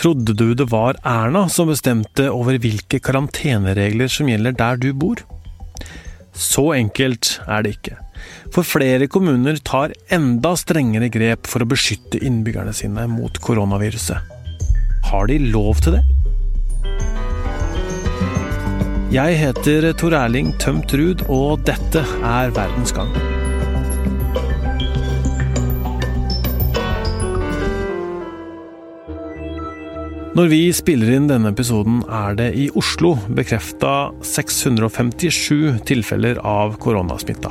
Trodde du det var Erna som bestemte over hvilke karanteneregler som gjelder der du bor? Så enkelt er det ikke. For flere kommuner tar enda strengere grep for å beskytte innbyggerne sine mot koronaviruset. Har de lov til det? Jeg heter Tor Erling Tømt Ruud, og dette er Verdens gang. Når vi spiller inn denne episoden, er det i Oslo bekrefta 657 tilfeller av koronasmitta.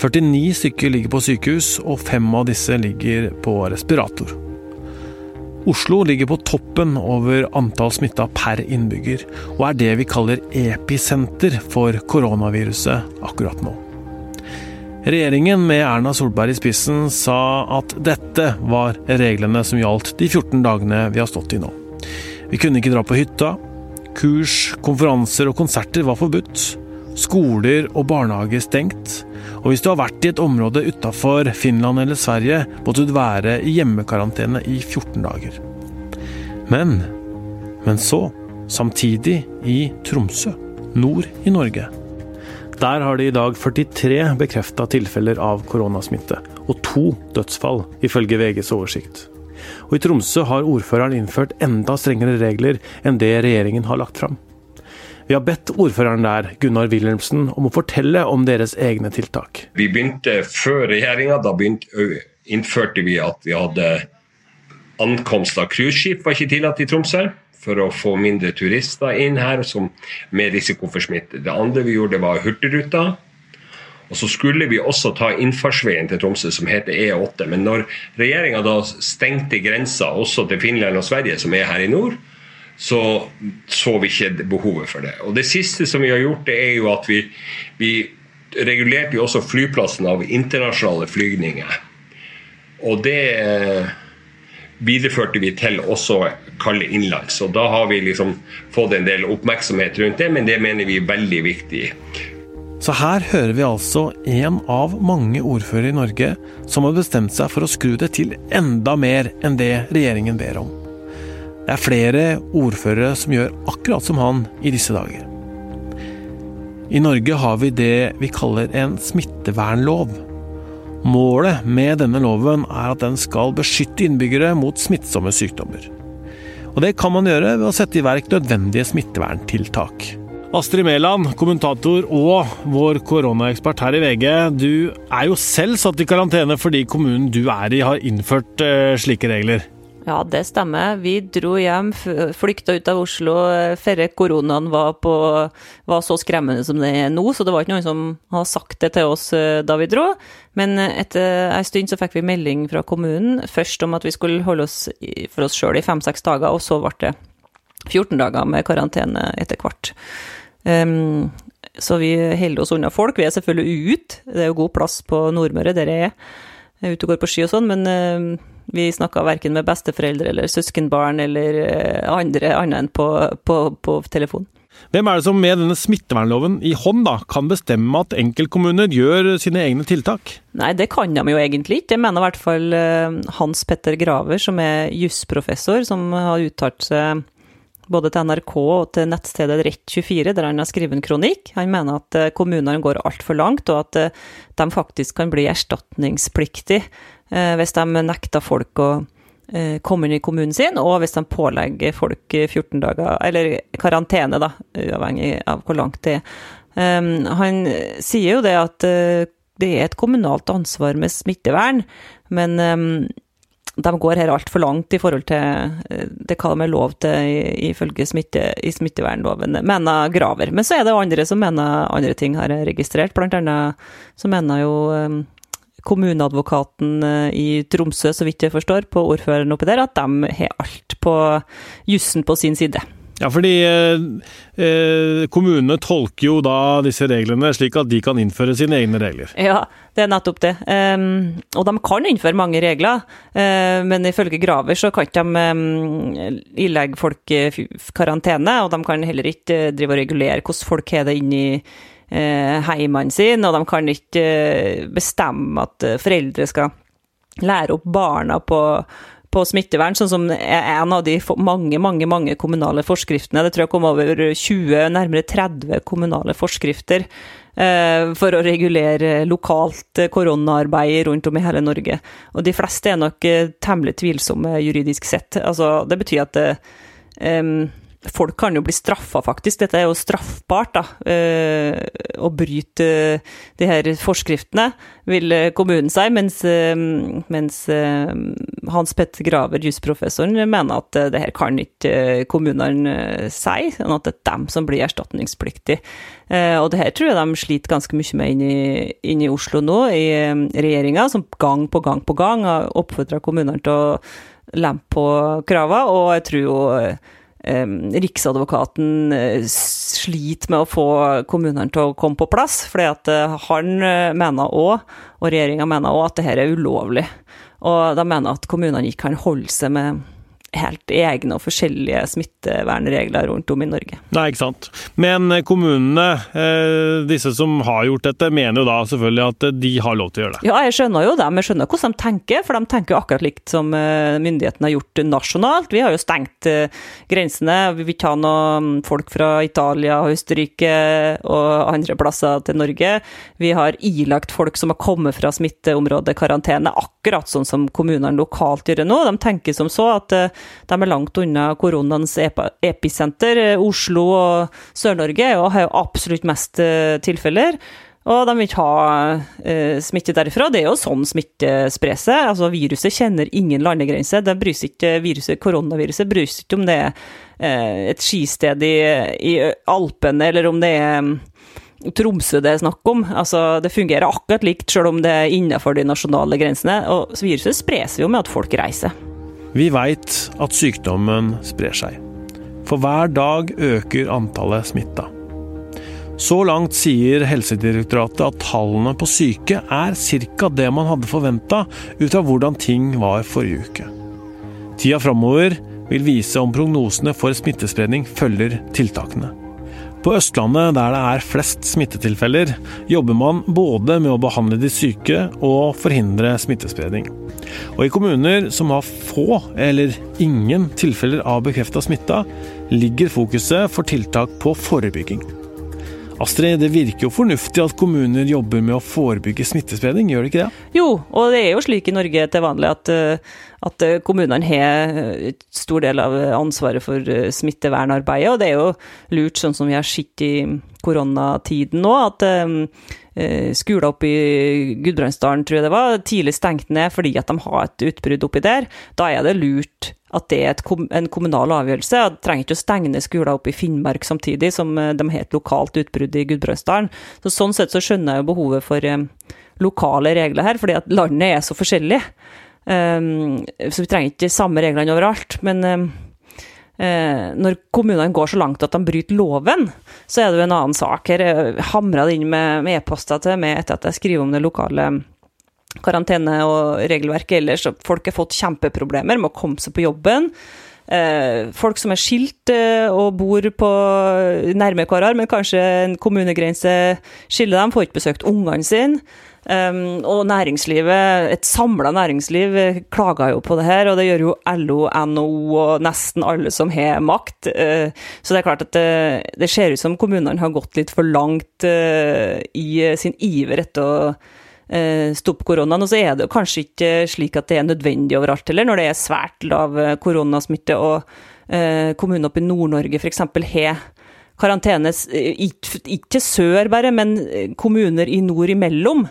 49 stykker ligger på sykehus, og fem av disse ligger på respirator. Oslo ligger på toppen over antall smitta per innbygger, og er det vi kaller episenter for koronaviruset akkurat nå. Regjeringen med Erna Solberg i spissen sa at dette var reglene som gjaldt de 14 dagene vi har stått i nå. Vi kunne ikke dra på hytta. Kurs, konferanser og konserter var forbudt. Skoler og barnehager stengt. Og hvis du har vært i et område utafor Finland eller Sverige, måtte du være i hjemmekarantene i 14 dager. Men Men så, samtidig, i Tromsø, nord i Norge. Der har de i dag 43 bekrefta tilfeller av koronasmitte, og to dødsfall, ifølge VGs oversikt. Og i Tromsø har ordføreren innført enda strengere regler enn det regjeringen har lagt fram. Vi har bedt ordføreren der, Gunnar Wilhelmsen, om å fortelle om deres egne tiltak. Vi begynte før regjeringa. Da begynte, innførte vi at vi hadde ankomst av cruiseskip var ikke tillatt i Tromsø. For å få mindre turister inn her som, med risiko for smitte. Det andre vi gjorde, var Hurtigruta. Og så skulle vi også ta innfartsveien til Tromsø, som heter E8. Men når regjeringa da stengte grensa også til Finland og Sverige, som er her i nord, så så vi ikke behovet for det. Og det siste som vi har gjort, det er jo at vi, vi regulerte jo også flyplassen av internasjonale flygninger. Og det eh, videreførte vi til også kalle innenlands. Og da har vi liksom fått en del oppmerksomhet rundt det, men det mener vi er veldig viktig. Så her hører vi altså en av mange ordførere i Norge som har bestemt seg for å skru det til enda mer enn det regjeringen ber om. Det er flere ordførere som gjør akkurat som han i disse dager. I Norge har vi det vi kaller en smittevernlov. Målet med denne loven er at den skal beskytte innbyggere mot smittsomme sykdommer. Og det kan man gjøre ved å sette i verk nødvendige smitteverntiltak. Astrid Mæland, kommentator og vår koronaekspert her i VG. Du er jo selv satt i karantene fordi kommunen du er i har innført uh, slike regler. Ja, det stemmer. Vi dro hjem, flykta ut av Oslo eh, før koronaen var, på, var, så skremmende som det er nå. Så det var ikke noen som har sagt det til oss eh, da vi dro. Men etter en stund så fikk vi melding fra kommunen, først om at vi skulle holde oss for oss sjøl i fem-seks dager, og så ble det 14 dager med karantene etter hvert. Um, så vi holder oss unna folk. Vi er selvfølgelig ute. Det er jo god plass på Nordmøre der jeg er. Jeg er ute og går på ski og sånn, men uh, vi snakka verken med besteforeldre eller søskenbarn eller uh, andre annet enn på, på, på telefon. Hvem er det som med denne smittevernloven i hånd da, kan bestemme at enkeltkommuner gjør sine egne tiltak? Nei, det kan de jo egentlig ikke. Det mener i hvert fall uh, Hans Petter Graver, som er jusprofessor, som har uttalt seg både til NRK og til nettstedet Rett24, der han har skrevet en kronikk. Han mener at eh, kommunene går altfor langt, og at eh, de faktisk kan bli erstatningspliktige eh, hvis de nekter folk å komme inn i kommunen sin, og hvis de pålegger folk 14 dager, eller karantene, da, uavhengig av hvor langt det er. Han sier jo det at det er et kommunalt ansvar med smittevern, men de går her altfor langt i forhold til eh, det hva de er lov til ifølge smitte, i smittevernloven, mener Graver. Men så er det andre som mener andre ting, har jeg registrert. Blant annet så mener jo eh, kommuneadvokaten eh, i Tromsø, så vidt jeg forstår, på ordføreren oppi der, at de har alt på jussen på sin side. Ja, fordi eh, eh, kommunene tolker jo da disse reglene slik at de kan innføre sine egne regler. Ja, det er nettopp det. Um, og de kan innføre mange regler, uh, men ifølge Graver så kan ikke de um, ilegge folk karantene, og de kan heller ikke drive og regulere hvordan folk har det inni uh, heimene sine, og de kan ikke bestemme at foreldre skal lære opp barna på på smittevern, sånn som en av de mange, mange mange kommunale forskriftene. Det tror jeg kom over 20, nærmere 30 kommunale forskrifter eh, for å regulere lokalt koronaarbeid rundt om i hele Norge. Og de fleste er nok eh, temmelig tvilsomme juridisk sett. Altså, det betyr at um, folk kan jo bli straffa, faktisk. Dette er jo straffbart, da. Eh, å bryte de her forskriftene, vil kommunen si. Mens, eh, mens eh, Hans Petter Graver, jusprofessoren, mener at det her kan ikke kommunene si, sånn at det er dem som blir erstatningspliktig. Og det her tror jeg de sliter ganske mye med inn i, inn i Oslo nå, i regjeringa, som gang på gang på gang har oppfordra kommunene til å lempe på kravene, og jeg tror jo Riksadvokaten eh, sliter med å få kommunene til å komme på plass, fordi at eh, han eh, mener òg, og regjeringa mener òg, at dette er ulovlig. Og de mener at kommunene ikke kan holde seg med helt egne og forskjellige smittevernregler rundt om i Norge. Nei, ikke sant. Men kommunene, eh, disse som har gjort dette, mener jo da selvfølgelig at de har lov til å gjøre det? Ja, jeg skjønner jo det. Jeg skjønner hvordan de tenker, for de tenker jo akkurat likt som eh, myndighetene har gjort nasjonalt. Vi har jo stengt eh, grensene. Vi vil ikke ha noen folk fra Italia, Østerrike og andre plasser til Norge. Vi har ilagt folk som har kommet fra smitteområdet karantene, akkurat sånn som kommunene lokalt gjør nå. De tenker som så at de er langt unna koronaens episenter. Oslo og Sør-Norge har jo absolutt mest eh, tilfeller. Og de vil ikke ha eh, smitte derifra. Det er jo sånn smitte sprer seg. Altså, viruset kjenner ingen landegrense. Det bryr seg ikke, viruset, Koronaviruset bryr seg ikke om det er eh, et skisted i, i, Alpene, eller om det er mm, Tromsø det er snakk om. Altså, det fungerer akkurat likt, selv om det er innenfor de nasjonale grensene. Og viruset sprer jo med at folk reiser. Vi veit at sykdommen sprer seg. For hver dag øker antallet smitta. Så langt sier Helsedirektoratet at tallene på syke er ca. det man hadde forventa ut av hvordan ting var forrige uke. Tida framover vil vise om prognosene for smittespredning følger tiltakene. På Østlandet, der det er flest smittetilfeller, jobber man både med å behandle de syke og forhindre smittespredning. Og i kommuner som har få eller ingen tilfeller av bekrefta smitta, ligger fokuset for tiltak på forebygging. Astrid, det virker jo fornuftig at kommuner jobber med å forebygge smittespredning, gjør det ikke det? Jo, og det er jo slik i Norge til vanlig at, eh, at eh, kommunene har et stor del av ansvaret for eh, smittevernarbeidet, og det er jo lurt, sånn som vi har sett i koronatiden nå, at skoler oppe i Gudbrandsdalen, tror jeg det var, tidlig stengt ned fordi at de har et utbrudd oppi der. Da er det lurt at det er kom, en kommunal avgjørelse. Det trenger ikke å stenge skoler opp i Finnmark samtidig som eh, de har et lokalt utbrudd i Gudbrandsdalen. Så sånn sett så skjønner jeg jo behovet for eh, lokale regler her, fordi at landet er så forskjellig. Um, så vi trenger ikke samme reglene overalt. Men um, uh, når kommunene går så langt at de bryter loven, så er det jo en annen sak. Her hamra det inn med e-poster til meg etter at jeg skriver om det lokale karantene og regelverket ellers. Folk har fått kjempeproblemer med å komme seg på jobben. Eh, folk som er skilt eh, og bor på nærme hverandre, men kanskje en kommunegrense skiller dem, får ikke besøkt ungene sine. Og næringslivet, et samla næringsliv, klager jo på det her, og det gjør jo LO, NHO og nesten alle som har makt. Så det er klart at det, det ser ut som kommunene har gått litt for langt i sin iver etter å Eh, stoppe koronaen. Og så er det kanskje ikke slik at det er nødvendig overalt heller, når det er svært lav eh, koronasmitte og kommunene kommuner oppe i Nord-Norge f.eks. har karantene, ikke sør bare, men kommuner i nord imellom.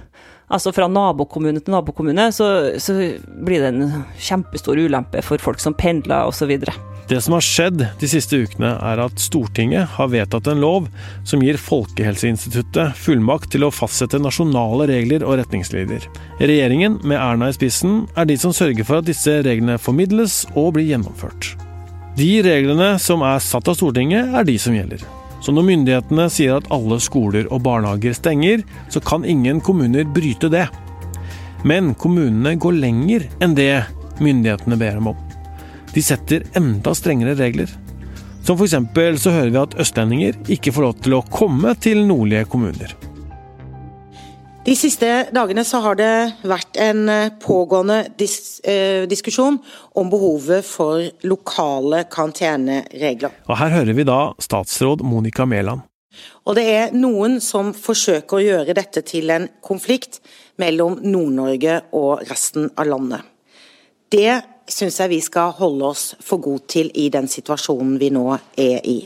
Altså fra nabokommune til nabokommune, så, så blir det en kjempestor ulempe for folk som pendler osv. Det som har skjedd de siste ukene, er at Stortinget har vedtatt en lov som gir Folkehelseinstituttet fullmakt til å fastsette nasjonale regler og retningslinjer. Regjeringen, med Erna i spissen, er de som sørger for at disse reglene formidles og blir gjennomført. De reglene som er satt av Stortinget, er de som gjelder. Så når myndighetene sier at alle skoler og barnehager stenger, så kan ingen kommuner bryte det. Men kommunene går lenger enn det myndighetene ber dem om. De setter enda strengere regler. Som f.eks. så hører vi at østlendinger ikke får lov til å komme til nordlige kommuner. De siste dagene så har det vært en eh, pågående dis eh, diskusjon om behovet for lokale karanteneregler. Og her hører vi da statsråd Monica Mæland. Og det er noen som forsøker å gjøre dette til en konflikt mellom Nord-Norge og resten av landet. Det syns jeg vi skal holde oss for god til i den situasjonen vi nå er i.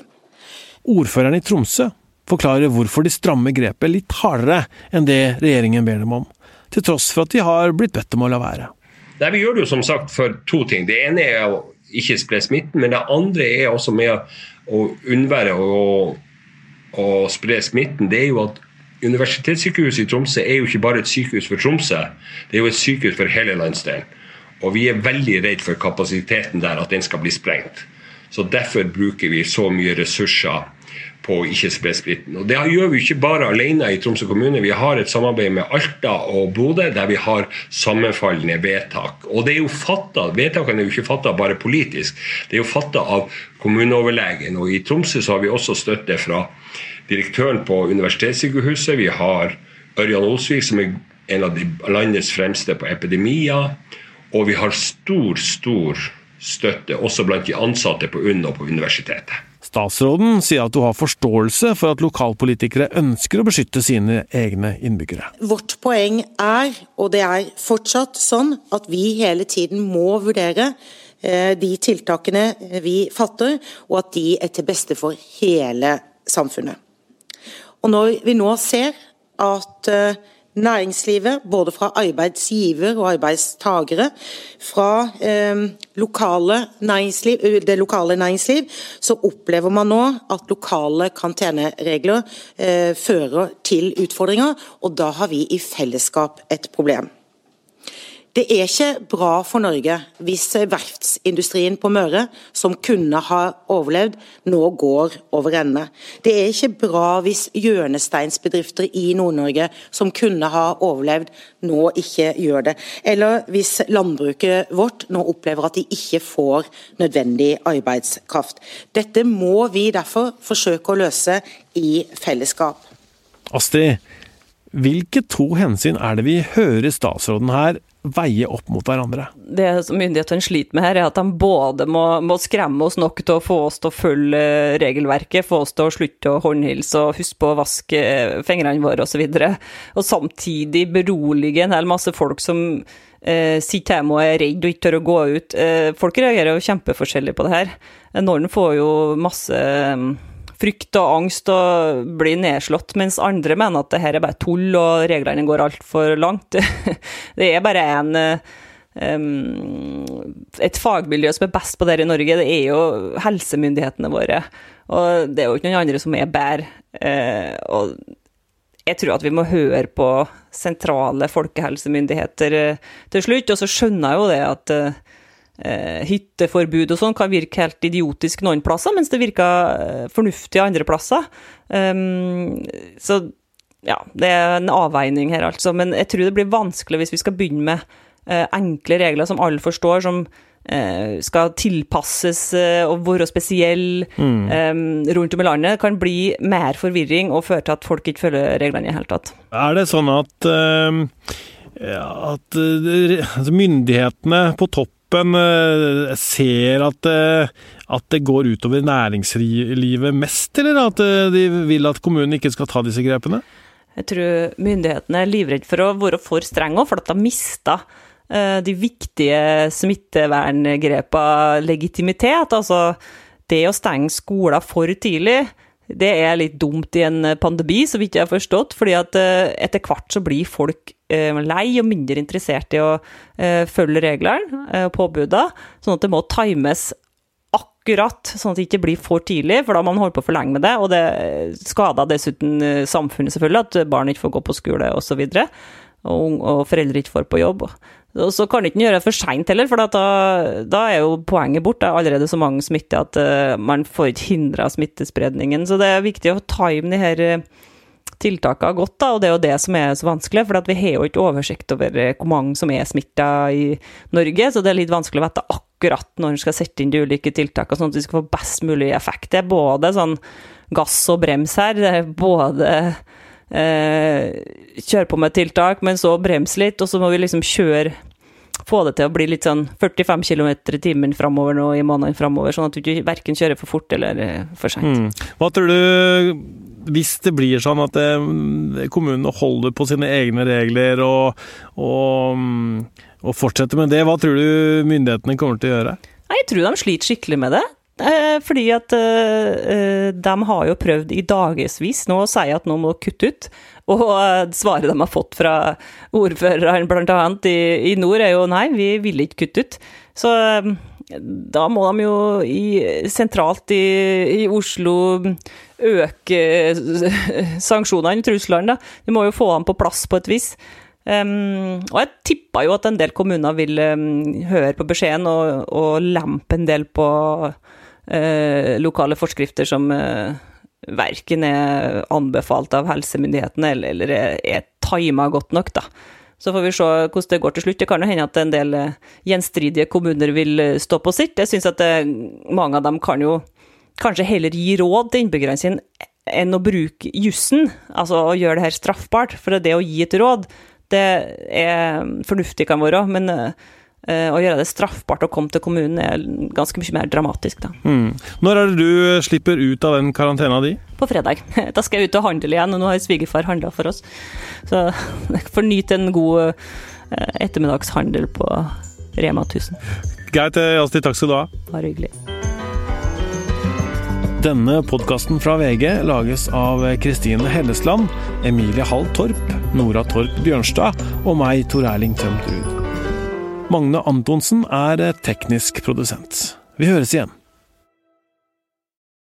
Ordføreren i Tromsø forklarer hvorfor de strammer grepet litt hardere enn det regjeringen ber dem om, til tross for at de har blitt bedt om å la være. Nei, Vi gjør det jo som sagt for to ting. Det ene er å ikke spre smitten, men det andre er også med å unnvære å, å spre smitten. Det er jo at Universitetssykehuset i Tromsø er jo ikke bare et sykehus for Tromsø, det er jo et sykehus for hele landsdelen. Og vi er veldig redd for kapasiteten der, at den skal bli sprengt. Så Derfor bruker vi så mye ressurser på å ikke spre spriten. Og Det gjør vi ikke bare alene i Tromsø kommune. Vi har et samarbeid med Alta og Bodø der vi har sammenfallende vedtak. Og det er jo fattet, Vedtakene er jo ikke fatta bare politisk, det er jo fatta av kommuneoverlegen. Og I Tromsø så har vi også støtte fra direktøren på universitetssykehuset. Vi har Ørjan Olsvik, som er en av de landets fremste på epidemier. Og vi har stor, stor støtte også blant de ansatte på UNN og på universitetet. Statsråden sier at du har forståelse for at lokalpolitikere ønsker å beskytte sine egne innbyggere. Vårt poeng er, og det er fortsatt sånn, at vi hele tiden må vurdere eh, de tiltakene vi fatter, og at de er til beste for hele samfunnet. Og når vi nå ser at eh, næringslivet, både fra arbeidsgiver og arbeidstagere, fra eh, lokale det lokale næringsliv, så opplever man nå at lokale karanteneregler eh, fører til utfordringer, og da har vi i fellesskap et problem. Det er ikke bra for Norge hvis verftsindustrien på Møre, som kunne ha overlevd, nå går over ende. Det er ikke bra hvis hjørnesteinsbedrifter i Nord-Norge, som kunne ha overlevd, nå ikke gjør det. Eller hvis landbruket vårt nå opplever at de ikke får nødvendig arbeidskraft. Dette må vi derfor forsøke å løse i fellesskap. Astrid, hvilke to hensyn er det vi hører statsråden her veie opp mot hverandre. Det som myndighetene sliter med her, er at de både må, må, skremme oss nok til å få oss til å følge regelverket, få oss til å slutte å håndhilse og huske på å vaske fingrene våre osv., og, så og samtidig berolige en hel masse folk som eh, sitter hjemme og er redd og ikke tør å gå ut. Eh, folk reagerer jo kjempeforskjellig på det her. Noen får jo masse frykt og angst og blir nedslått, mens andre mener at det her er bare tull og reglene går altfor langt. det er bare en et fagmiljø som er best på det i Norge, det er jo helsemyndighetene våre. Og det er jo ikke noen andre som er bedre. Uh, og jeg tror at vi må høre på sentrale folkehelsemyndigheter uh, til slutt. Og så skjønner jeg jo det at eh, hytteforbud og sånn kan virke helt idiotisk noen plasser, mens det virker eh, fornuftig andre plasser. Um, så ja, det er en avveining her, altså. Men jeg tror det blir vanskelig hvis vi skal begynne med eh, enkle regler som alle forstår, som eh, skal tilpasses eh, og være spesiell mm. um, rundt om i landet, kan bli mer forvirring og føre til at folk ikke følger reglene i det hele tatt. Er det sånn at, at altså myndighetene på topp toppen eh, ser at, eh, at, det går utover næringslivet mest, eller at eh, de vil at kommunen ikke skal ta disse grepene? Jeg tror myndighetene er livredde for å være for strenge, for at de har mista de viktige smitteverngrepene legitimitet. Altså, det å stenge skoler for tidlig, det er litt dumt i en pandemi, så vidt jeg har forstått. fordi at etter hvert så blir folk lei og mindre interessert i å eh, følge reglene og eh, påbudene, sånn at det må times akkurat, sånn at det ikke blir for tidlig, for da må man holde på for lenge med det. Og det skader dessuten samfunnet, selvfølgelig, at barn ikke får gå på skole osv. Og, og, og foreldre ikke får på jobb. Og så kan ikke gjøre det for seint heller, for da, da, er jo poenget bort. Det er allerede så mange smitter at man får ikke hindra smittespredningen. Så det er viktig å time de her uh, har gått, da, og det er jo det som er så vanskelig. For vi har jo ikke oversikt over eh, hvor mange som er smitta i Norge, så det er litt vanskelig å vite akkurat når en skal sette inn de ulike tiltakene, sånn at vi skal få best mulig effekt. Det er både sånn gass og brems her. Det er både eh, kjøre på med tiltak, men så bremse litt, og så må vi liksom kjøre få det til å bli litt sånn 45 km i timen framover nå i månedene framover, sånn at du verken kjører for fort eller eh, for seint. Mm. Hva tror du, hvis det blir sånn at eh, kommunene holder på sine egne regler og, og, mm, og fortsetter med det, hva tror du myndighetene kommer til å gjøre? Jeg tror de sliter skikkelig med det. Eh, fordi at uh, de har jo prøvd i dagevis nå å si at nå må kutte ut. Og svaret de har fått fra ordføreren bl.a. I, i nord er jo nei, vi vil ikke kutte ut. Så da må de jo i, sentralt i, i, Oslo øke sanksjonene, truslene. Da. Vi må jo få dem på plass på et vis. Um, og jeg tippa jo at en del kommuner vil um, høre på beskjeden og, og lempe en del på uh, lokale forskrifter som uh, verken er anbefalt av helsemyndighetene eller, eller er, er tima godt nok, da. Så får vi se hvordan det går til slutt. Det kan jo hende at en del gjenstridige kommuner vil stå på sitt. Jeg syns at det, mange av dem kan jo kanskje heller gi råd til innbyggerne sine enn å bruke jussen, altså å gjøre det her straffbart. For det å gi et råd, det er fornuftig kan være, men uh, å gjøre det straffbart å komme til kommunen er ganske mye mer dramatisk, da. Mm. Når er det du slipper ut av den karantena di? På fredag. Da skal jeg ut og handle igjen, og nå har svigerfar handla for oss. Så jeg får nyte en god uh, ettermiddagshandel på Rema 1000. Greit, Jasti. Takk skal du ha. Bare hyggelig. Denne podkasten fra VG lages av Kristine Hellesland, Emilie Hall Torp, Nora Torp Bjørnstad og meg, Tor Erling Tømt Ruud. Magne Antonsen er teknisk produsent. Vi høres igjen.